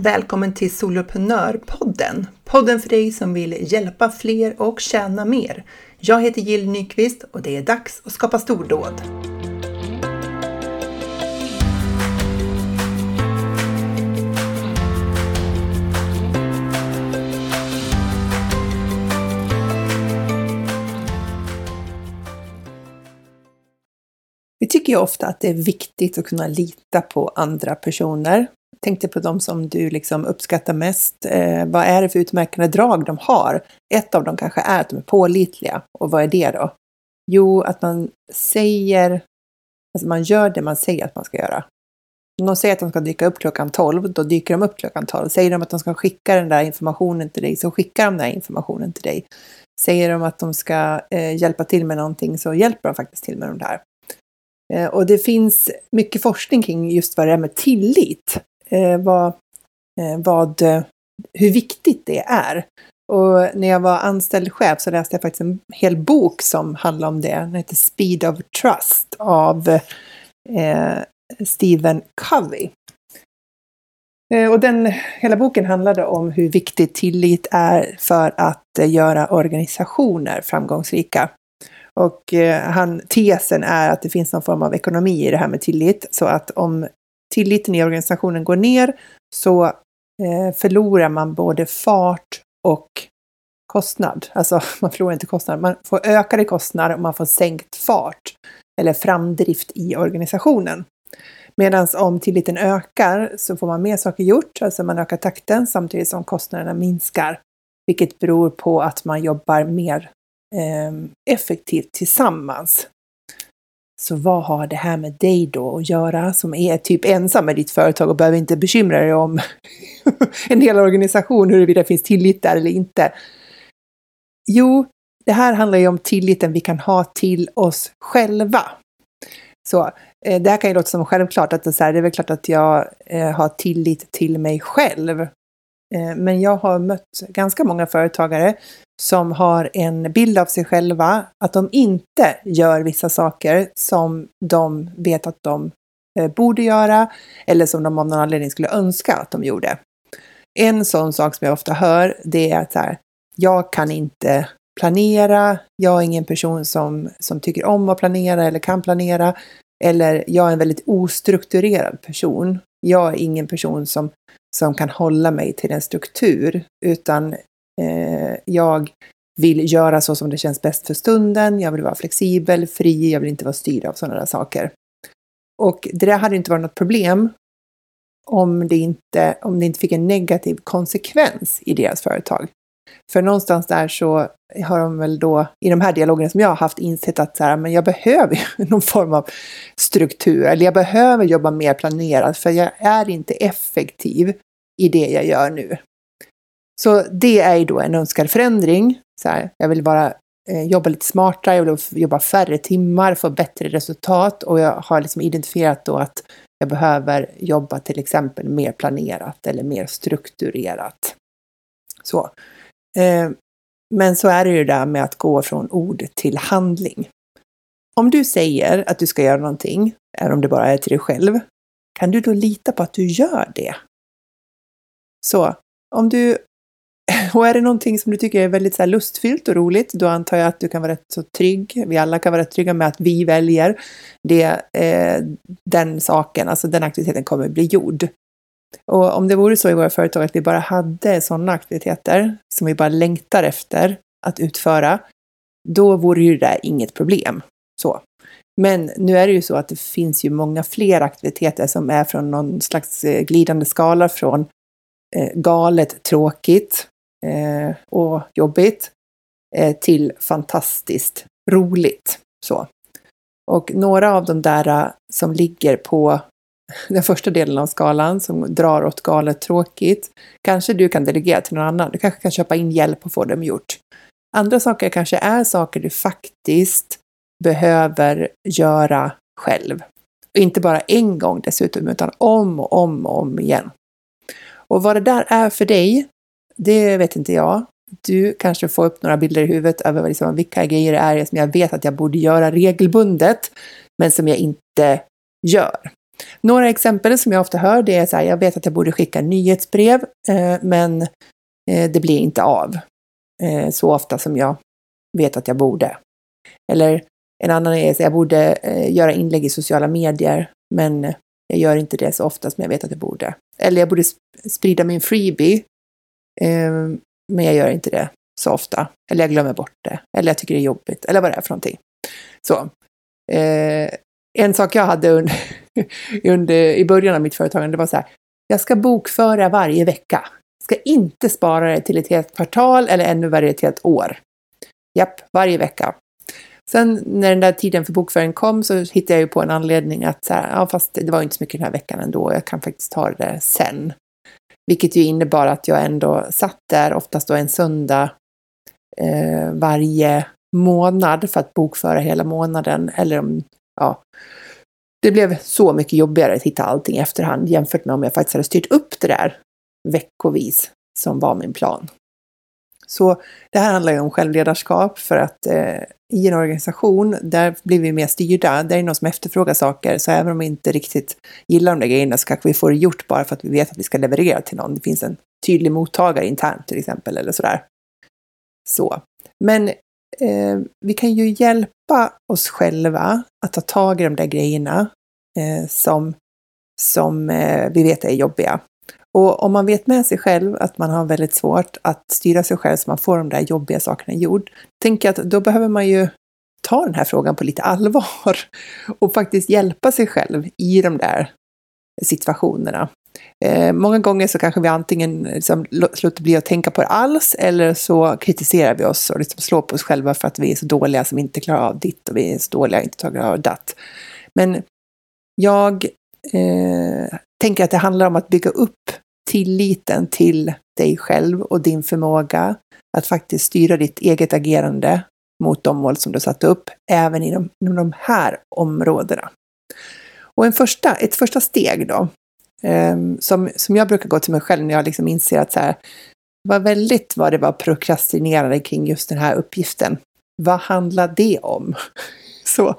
Välkommen till Soloprenörpodden! Podden för dig som vill hjälpa fler och tjäna mer. Jag heter Jill Nyqvist och det är dags att skapa stordåd. Vi tycker ju ofta att det är viktigt att kunna lita på andra personer. Tänkte på de som du liksom uppskattar mest. Eh, vad är det för utmärkande drag de har? Ett av dem kanske är att de är pålitliga. Och vad är det då? Jo, att man säger, alltså man gör det man säger att man ska göra. Om de säger att de ska dyka upp klockan 12, då dyker de upp klockan 12. Säger de att de ska skicka den där informationen till dig, så skickar de den där informationen till dig. Säger de att de ska eh, hjälpa till med någonting, så hjälper de faktiskt till med de där. Eh, och det finns mycket forskning kring just vad det är med tillit. Eh, vad, eh, vad, eh, hur viktigt det är. Och när jag var anställd chef så läste jag faktiskt en hel bok som handlar om det. Den heter Speed of Trust av eh, Stephen Covey. Eh, och den, hela boken handlade om hur viktigt tillit är för att eh, göra organisationer framgångsrika. Och eh, han, tesen är att det finns någon form av ekonomi i det här med tillit. Så att om tilliten i organisationen går ner så eh, förlorar man både fart och kostnad. Alltså man förlorar inte kostnad, man får ökade kostnader och man får sänkt fart eller framdrift i organisationen. Medan om tilliten ökar så får man mer saker gjort, alltså man ökar takten samtidigt som kostnaderna minskar. Vilket beror på att man jobbar mer eh, effektivt tillsammans. Så vad har det här med dig då att göra som är typ ensam med ditt företag och behöver inte bekymra dig om en hel organisation, huruvida det finns tillit där eller inte? Jo, det här handlar ju om tilliten vi kan ha till oss själva. Så eh, det här kan ju låta som självklart, att det är, så här, det är väl klart att jag eh, har tillit till mig själv. Eh, men jag har mött ganska många företagare som har en bild av sig själva, att de inte gör vissa saker som de vet att de eh, borde göra eller som de av någon anledning skulle önska att de gjorde. En sån sak som jag ofta hör, det är att så här, jag kan inte planera, jag är ingen person som, som tycker om att planera eller kan planera, eller jag är en väldigt ostrukturerad person. Jag är ingen person som, som kan hålla mig till en struktur, utan Eh, jag vill göra så som det känns bäst för stunden. Jag vill vara flexibel, fri, jag vill inte vara styrd av sådana där saker. Och det där hade inte varit något problem om det inte, om det inte fick en negativ konsekvens i deras företag. För någonstans där så har de väl då i de här dialogerna som jag har haft insett att så här, men jag behöver någon form av struktur eller jag behöver jobba mer planerat för jag är inte effektiv i det jag gör nu. Så det är ju då en önskad förändring. Så här, jag vill bara eh, jobba lite smartare, jag vill jobba färre timmar, få bättre resultat och jag har liksom identifierat då att jag behöver jobba till exempel mer planerat eller mer strukturerat. Så. Eh, men så är det ju där med att gå från ord till handling. Om du säger att du ska göra någonting, även om det bara är till dig själv, kan du då lita på att du gör det? Så om du och är det någonting som du tycker är väldigt så lustfyllt och roligt, då antar jag att du kan vara rätt så trygg. Vi alla kan vara rätt trygga med att vi väljer det, eh, den saken, alltså den aktiviteten kommer bli gjord. Och om det vore så i våra företag att vi bara hade sådana aktiviteter som vi bara längtar efter att utföra, då vore ju det inget problem. Så. Men nu är det ju så att det finns ju många fler aktiviteter som är från någon slags eh, glidande skala från eh, galet tråkigt eh, och jobbigt eh, till fantastiskt roligt. Så. Och några av de där eh, som ligger på den första delen av skalan som drar åt galet tråkigt, kanske du kan delegera till någon annan. Du kanske kan köpa in hjälp och få dem gjort. Andra saker kanske är saker du faktiskt behöver göra själv. Och inte bara en gång dessutom, utan om och om och om igen. Och vad det där är för dig, det vet inte jag. Du kanske får upp några bilder i huvudet över liksom vilka grejer det är som jag vet att jag borde göra regelbundet, men som jag inte gör. Några exempel som jag ofta hör det är så här, jag vet att jag borde skicka nyhetsbrev, eh, men eh, det blir inte av eh, så ofta som jag vet att jag borde. Eller en annan är att jag borde eh, göra inlägg i sociala medier, men jag gör inte det så ofta som jag vet att jag borde. Eller jag borde sprida min freebie, eh, men jag gör inte det så ofta. Eller jag glömmer bort det. Eller jag tycker det är jobbigt. Eller vad det är för någonting. Så. Eh, en sak jag hade under, under, i början av mitt företagande, var så här. Jag ska bokföra varje vecka. Ska inte spara det till ett helt kvartal eller ännu värre ett helt år. Japp, varje vecka. Sen när den där tiden för bokföring kom så hittade jag ju på en anledning att så här, ja fast det var inte så mycket den här veckan ändå, jag kan faktiskt ta det sen. Vilket ju innebar att jag ändå satt där, oftast då en söndag, eh, varje månad för att bokföra hela månaden. Eller om, ja, det blev så mycket jobbigare att hitta allting i efterhand jämfört med om jag faktiskt hade styrt upp det där veckovis som var min plan. Så det här handlar ju om självledarskap för att eh, i en organisation, där blir vi mer styrda. Där är det någon som efterfrågar saker, så även om vi inte riktigt gillar de där grejerna så kanske vi får det gjort bara för att vi vet att vi ska leverera till någon. Det finns en tydlig mottagare internt till exempel, eller sådär. Så. Men eh, vi kan ju hjälpa oss själva att ta tag i de där grejerna eh, som, som eh, vi vet är jobbiga. Och om man vet med sig själv att man har väldigt svårt att styra sig själv så man får de där jobbiga sakerna gjord, tänker jag att då behöver man ju ta den här frågan på lite allvar och faktiskt hjälpa sig själv i de där situationerna. Eh, många gånger så kanske vi antingen liksom slutar bli att tänka på det alls eller så kritiserar vi oss och liksom slår på oss själva för att vi är så dåliga som inte klarar av ditt och vi är så dåliga och inte klarar av datt. Men jag eh, tänker att det handlar om att bygga upp tilliten till dig själv och din förmåga att faktiskt styra ditt eget agerande mot de mål som du satt upp, även inom, inom de här områdena. Och en första, ett första steg då, Ehm, som, som jag brukar gå till mig själv när jag liksom inser att så här, vad väldigt vad det var prokrastinerande kring just den här uppgiften. Vad handlar det om? Så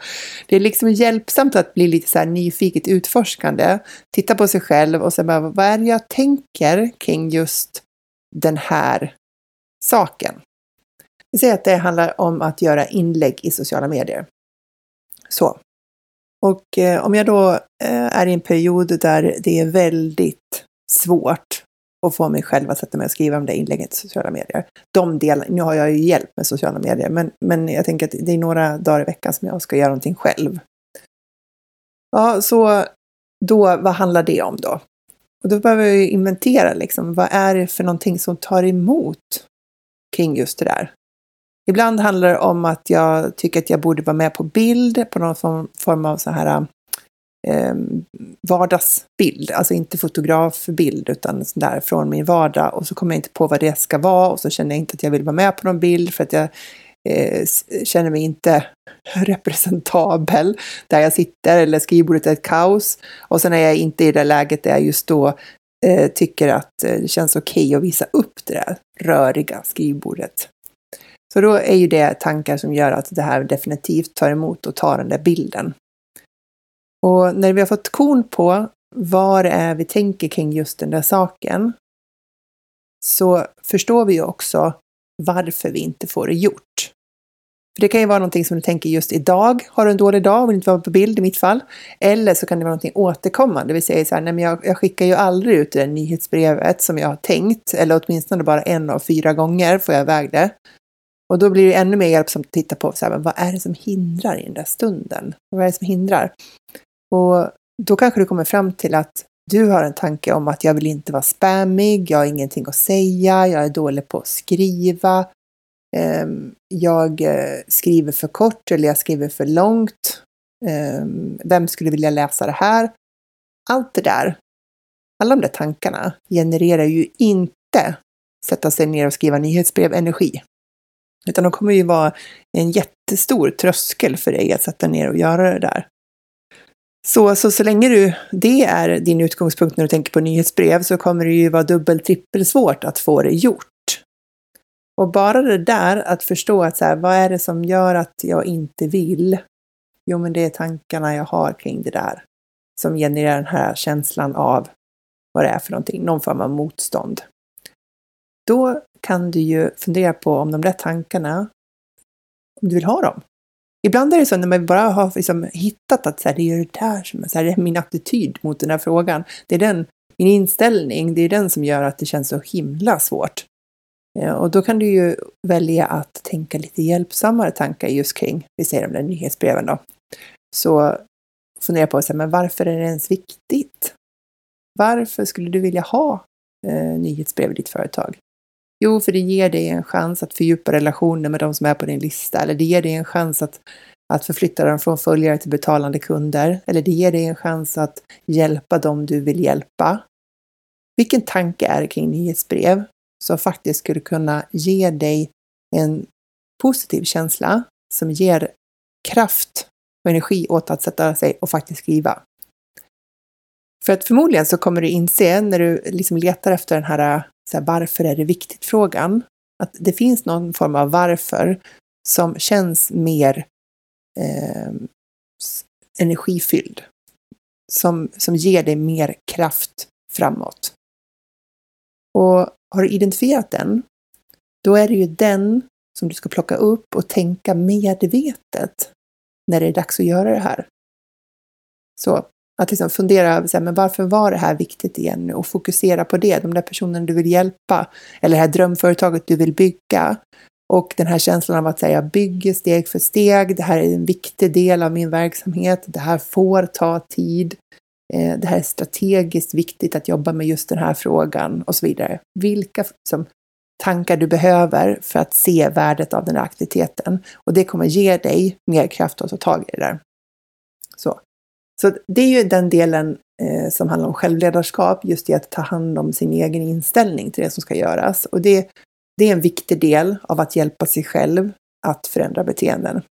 det är liksom hjälpsamt att bli lite så här nyfiket utforskande, titta på sig själv och sen bara, vad är det jag tänker kring just den här saken? Vi säger att det handlar om att göra inlägg i sociala medier. Så. Och eh, om jag då eh, är i en period där det är väldigt svårt att få mig själv att sätta mig och skriva om det inlägget i sociala medier. De delarna, nu har jag ju hjälp med sociala medier, men, men jag tänker att det är några dagar i veckan som jag ska göra någonting själv. Ja, så då, vad handlar det om då? Och då behöver jag ju inventera liksom, vad är det för någonting som tar emot kring just det där? Ibland handlar det om att jag tycker att jag borde vara med på bild på någon form av så här eh, vardagsbild, alltså inte fotografbild utan sån där från min vardag och så kommer jag inte på vad det ska vara och så känner jag inte att jag vill vara med på någon bild för att jag eh, känner mig inte representabel där jag sitter eller skrivbordet är ett kaos. Och sen är jag inte i det läget där jag just då eh, tycker att eh, det känns okej okay att visa upp det där röriga skrivbordet. Så då är ju det tankar som gör att det här definitivt tar emot och tar den där bilden. Och när vi har fått korn på vad det är vi tänker kring just den där saken så förstår vi ju också varför vi inte får det gjort. För det kan ju vara någonting som du tänker just idag, har du en dålig dag, vill inte vara på bild i mitt fall. Eller så kan det vara någonting återkommande, det vill säga så här, nej men jag, jag skickar ju aldrig ut det nyhetsbrevet som jag har tänkt, eller åtminstone bara en av fyra gånger får jag iväg det. Och då blir det ännu mer hjälpsamt att titta på så här, vad är det som hindrar i den där stunden? Vad är det som hindrar? Och då kanske du kommer fram till att du har en tanke om att jag vill inte vara spammig, jag har ingenting att säga, jag är dålig på att skriva, ehm, jag eh, skriver för kort eller jag skriver för långt. Ehm, vem skulle vilja läsa det här? Allt det där, alla de där tankarna genererar ju inte sätta sig ner och skriva nyhetsbrev energi. Utan de kommer ju vara en jättestor tröskel för dig att sätta ner och göra det där. Så, så, så länge du, det är din utgångspunkt när du tänker på nyhetsbrev så kommer det ju vara dubbelt, trippel svårt att få det gjort. Och bara det där att förstå att så här, vad är det som gör att jag inte vill? Jo, men det är tankarna jag har kring det där som genererar den här känslan av vad det är för någonting, någon form av motstånd. Då kan du ju fundera på om de där tankarna, om du vill ha dem. Ibland är det så när man bara har liksom hittat att så här, det är det där som är, så här, det är min attityd mot den här frågan. Det är den, min inställning, det är den som gör att det känns så himla svårt. Eh, och då kan du ju välja att tänka lite hjälpsammare tankar just kring, vi säger de där nyhetsbreven då. Så fundera på, så här, men varför är det ens viktigt? Varför skulle du vilja ha eh, nyhetsbrev i ditt företag? Jo, för det ger dig en chans att fördjupa relationen med de som är på din lista, eller det ger dig en chans att, att förflytta dem från följare till betalande kunder, eller det ger dig en chans att hjälpa dem du vill hjälpa. Vilken tanke är det kring nyhetsbrev som faktiskt skulle kunna ge dig en positiv känsla som ger kraft och energi åt att sätta sig och faktiskt skriva. För att förmodligen så kommer du inse när du liksom letar efter den här, så här varför är det viktigt-frågan, att det finns någon form av varför som känns mer eh, energifylld. Som, som ger dig mer kraft framåt. Och har du identifierat den, då är det ju den som du ska plocka upp och tänka medvetet när det är dags att göra det här. Så att liksom fundera över så här, men varför var det här viktigt igen och fokusera på det, de där personerna du vill hjälpa eller det här drömföretaget du vill bygga. Och den här känslan av att säga jag bygger steg för steg, det här är en viktig del av min verksamhet, det här får ta tid, eh, det här är strategiskt viktigt att jobba med just den här frågan och så vidare. Vilka som, tankar du behöver för att se värdet av den här aktiviteten. Och det kommer ge dig mer kraft att ta tag i det där. Så, så det är ju den delen eh, som handlar om självledarskap, just i att ta hand om sin egen inställning till det som ska göras. Och det, det är en viktig del av att hjälpa sig själv att förändra beteenden.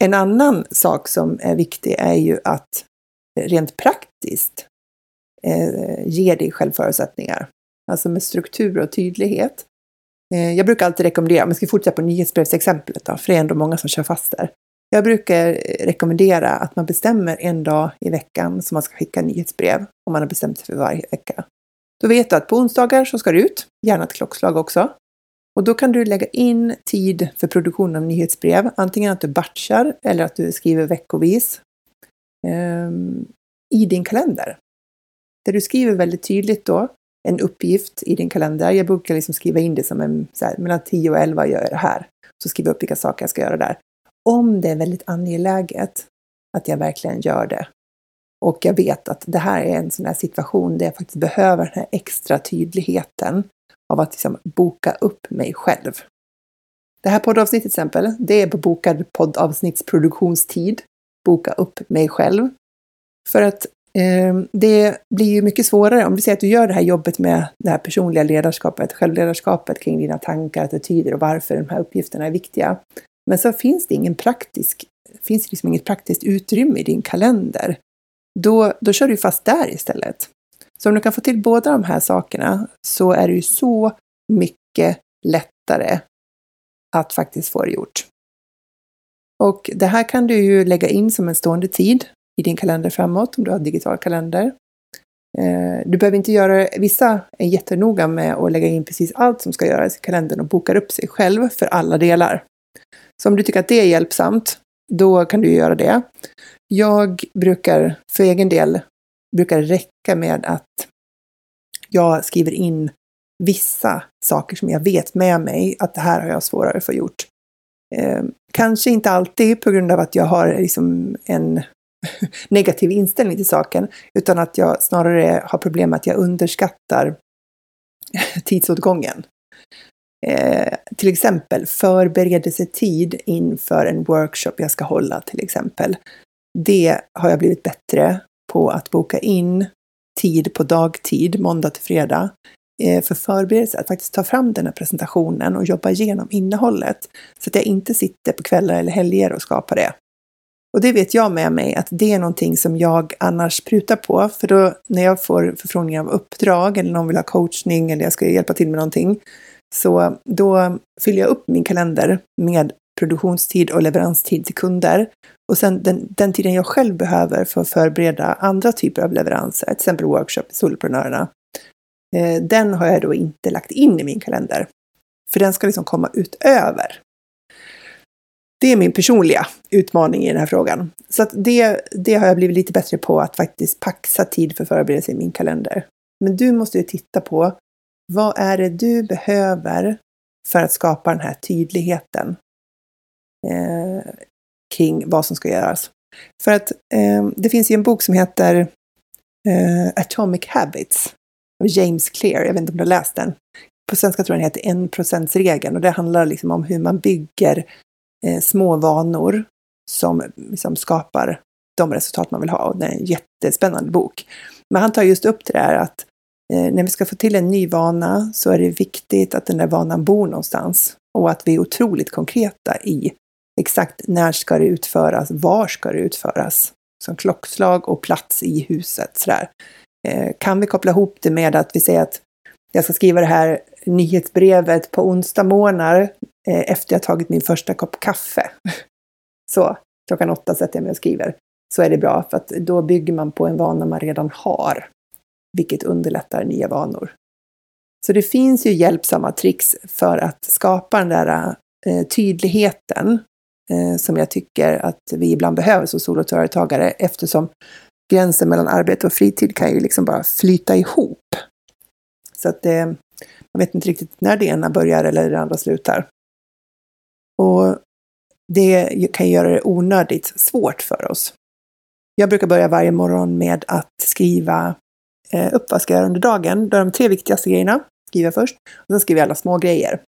En annan sak som är viktig är ju att rent praktiskt eh, ge dig självförutsättningar alltså med struktur och tydlighet. Eh, jag brukar alltid rekommendera, om vi ska fortsätta på nyhetsbrevsexemplet då, för det är ändå många som kör fast där. Jag brukar rekommendera att man bestämmer en dag i veckan som man ska skicka nyhetsbrev, om man har bestämt sig för varje vecka. Då vet du att på onsdagar så ska det ut, gärna ett klockslag också. Och då kan du lägga in tid för produktion av nyhetsbrev, antingen att du batchar eller att du skriver veckovis eh, i din kalender. Där du skriver väldigt tydligt då en uppgift i din kalender. Jag brukar liksom skriva in det som en, så här, mellan 10 och 11 gör jag det här. Så skriver jag upp vilka saker jag ska göra där. Om det är väldigt angeläget att jag verkligen gör det och jag vet att det här är en sån här situation där jag faktiskt behöver den här extra tydligheten av att liksom boka upp mig själv. Det här poddavsnittet till exempel, det är på bokad poddavsnittsproduktionstid. Boka upp mig själv. För att eh, det blir ju mycket svårare om vi säger att du gör det här jobbet med det här personliga ledarskapet, självledarskapet kring dina tankar, attityder och varför de här uppgifterna är viktiga. Men så finns det ingen praktisk, finns det liksom inget praktiskt utrymme i din kalender. Då, då kör du fast där istället. Så om du kan få till båda de här sakerna så är det ju så mycket lättare att faktiskt få det gjort. Och det här kan du ju lägga in som en stående tid i din kalender framåt om du har digital kalender. Eh, du behöver inte göra, vissa är jättenoga med att lägga in precis allt som ska göras i kalendern och bokar upp sig själv för alla delar. Så om du tycker att det är hjälpsamt, då kan du göra det. Jag brukar för egen del brukar räcka med att jag skriver in vissa saker som jag vet med mig att det här har jag svårare för gjort. Eh, kanske inte alltid på grund av att jag har liksom en negativ inställning till saken, utan att jag snarare har problem med att jag underskattar tidsåtgången. Eh, till exempel förberedelsetid inför en workshop jag ska hålla till exempel. Det har jag blivit bättre på att boka in tid på dagtid, måndag till fredag, eh, för förberedelse, att faktiskt ta fram den här presentationen och jobba igenom innehållet. Så att jag inte sitter på kvällar eller helger och skapar det. Och det vet jag med mig att det är någonting som jag annars prutar på. För då när jag får förfrågningar av uppdrag eller någon vill ha coachning eller jag ska hjälpa till med någonting. Så då fyller jag upp min kalender med produktionstid och leveranstid till kunder. Och sen den, den tiden jag själv behöver för att förbereda andra typer av leveranser, till exempel workshop i Soloprenörerna, eh, den har jag då inte lagt in i min kalender. För den ska liksom komma utöver. Det är min personliga utmaning i den här frågan. Så att det, det har jag blivit lite bättre på, att faktiskt paxa tid för förberedelse i min kalender. Men du måste ju titta på vad är det du behöver för att skapa den här tydligheten eh, kring vad som ska göras. För att eh, det finns ju en bok som heter eh, Atomic Habits av James Clear. Jag vet inte om du har läst den. På svenska tror jag den heter en procentsregeln och det handlar liksom om hur man bygger eh, små vanor som liksom skapar de resultat man vill ha. Och det är en jättespännande bok. Men han tar just upp det där att eh, Eh, när vi ska få till en ny vana så är det viktigt att den där vanan bor någonstans och att vi är otroligt konkreta i exakt när ska det utföras, var ska det utföras, som klockslag och plats i huset. Sådär. Eh, kan vi koppla ihop det med att vi säger att jag ska skriva det här nyhetsbrevet på onsdag morgnar eh, efter jag tagit min första kopp kaffe. Så, klockan åtta sätter jag mig och skriver. Så är det bra, för att då bygger man på en vana man redan har, vilket underlättar nya vanor. Så det finns ju hjälpsamma tricks för att skapa den där eh, tydligheten eh, som jag tycker att vi ibland behöver som soloföretagare eftersom gränsen mellan arbete och fritid kan ju liksom bara flyta ihop. Så att eh, det, man vet inte riktigt när det ena börjar eller det andra slutar. Och det kan göra det onödigt svårt för oss. Jag brukar börja varje morgon med att skriva eh, upp vad jag ska göra under dagen. Då är de tre viktigaste grejerna skriver jag först. Och sen skriver jag alla små grejer.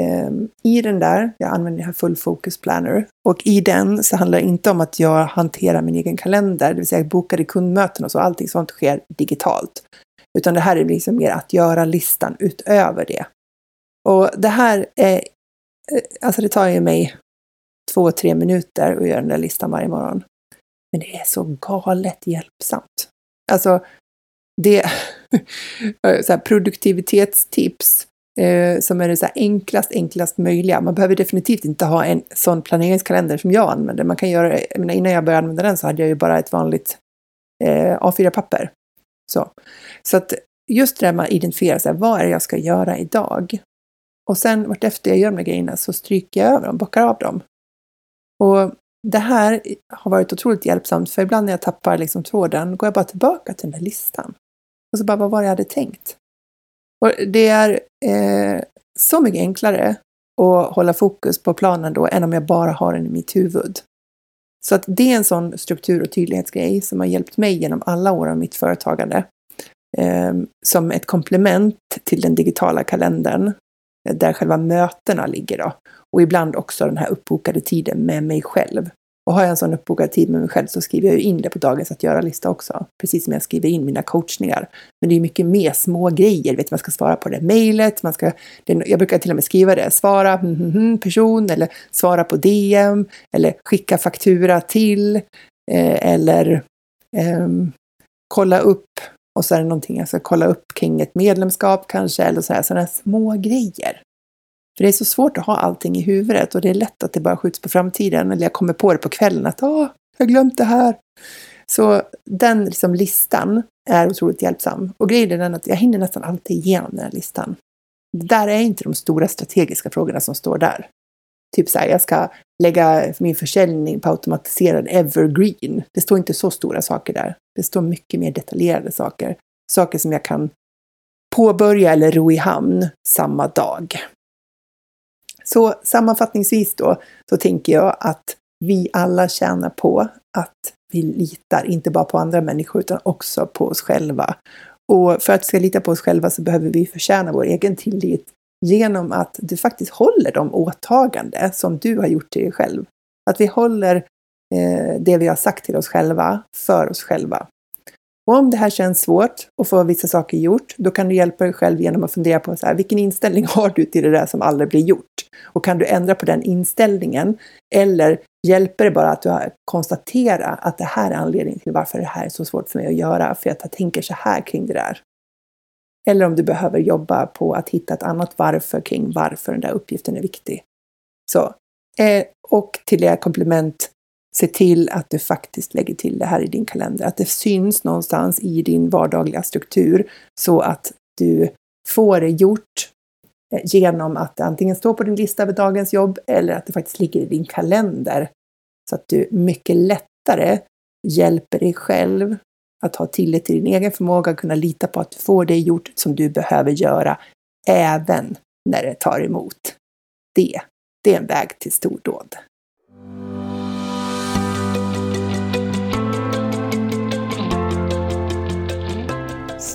Ehm, I den där, jag använder den här full focus planner, och i den så handlar det inte om att jag hanterar min egen kalender, det vill säga bokade kundmöten och så, allting sånt sker digitalt. Utan det här är liksom mer att göra-listan utöver det. Och det här är, eh, alltså det tar ju mig två, tre minuter att göra den där listan varje morgon. Men det är så galet hjälpsamt. Alltså, det så produktivitetstips eh, som är det så enklast, enklast möjliga. Man behöver definitivt inte ha en sån planeringskalender som jag använder. Man kan göra, jag menar, innan jag började använda den så hade jag ju bara ett vanligt eh, A4-papper. Så. så att just det där man identifierar, så här, vad är det jag ska göra idag? Och sen vartefter jag gör de här grejerna så stryker jag över dem, bockar av dem. Och det här har varit otroligt hjälpsamt, för ibland när jag tappar liksom tråden går jag bara tillbaka till den där listan. Och så bara, vad var det jag hade tänkt? Och det är eh, så mycket enklare att hålla fokus på planen då än om jag bara har den i mitt huvud. Så att det är en sån struktur och tydlighetsgrej som har hjälpt mig genom alla år av mitt företagande. Eh, som ett komplement till den digitala kalendern där själva mötena ligger då. Och ibland också den här uppbokade tiden med mig själv. Och har jag en sån uppbokad tid med mig själv så skriver jag ju in det på dagens att göra-lista också. Precis som jag skriver in mina coachningar. Men det är mycket mer små grejer. Vet, man ska svara på det mejlet, man ska, jag brukar till och med skriva det, svara mm, mm, mm person eller svara på DM eller skicka faktura till eh, eller eh, kolla upp och så är det någonting jag ska kolla upp kring ett medlemskap kanske eller så här, sådana små grejer. För det är så svårt att ha allting i huvudet och det är lätt att det bara skjuts på framtiden. Eller jag kommer på det på kvällen att ah, jag har glömt det här. Så den liksom listan är otroligt hjälpsam. Och grejen är den att jag hinner nästan alltid igenom den här listan. Det där är inte de stora strategiska frågorna som står där. Typ så här, jag ska lägga min försäljning på automatiserad evergreen. Det står inte så stora saker där. Det står mycket mer detaljerade saker. Saker som jag kan påbörja eller ro i hamn samma dag. Så sammanfattningsvis då, så tänker jag att vi alla tjänar på att vi litar, inte bara på andra människor, utan också på oss själva. Och för att vi ska lita på oss själva så behöver vi förtjäna vår egen tillit genom att du faktiskt håller de åtagande som du har gjort till dig själv. Att vi håller eh, det vi har sagt till oss själva för oss själva. Och om det här känns svårt att få vissa saker gjort, då kan du hjälpa dig själv genom att fundera på så här, vilken inställning har du till det där som aldrig blir gjort? Och kan du ändra på den inställningen? Eller hjälper det bara att du konstaterar att det här är anledningen till varför det här är så svårt för mig att göra, för att jag tänker så här kring det där. Eller om du behöver jobba på att hitta ett annat varför kring varför den där uppgiften är viktig. Så Eh, och till det komplement, se till att du faktiskt lägger till det här i din kalender, att det syns någonstans i din vardagliga struktur så att du får det gjort eh, genom att det antingen står på din lista över dagens jobb eller att det faktiskt ligger i din kalender. Så att du mycket lättare hjälper dig själv att ha tillit till din egen förmåga, kunna lita på att du får det gjort som du behöver göra, även när det tar emot. Det, det är en väg till stordåd.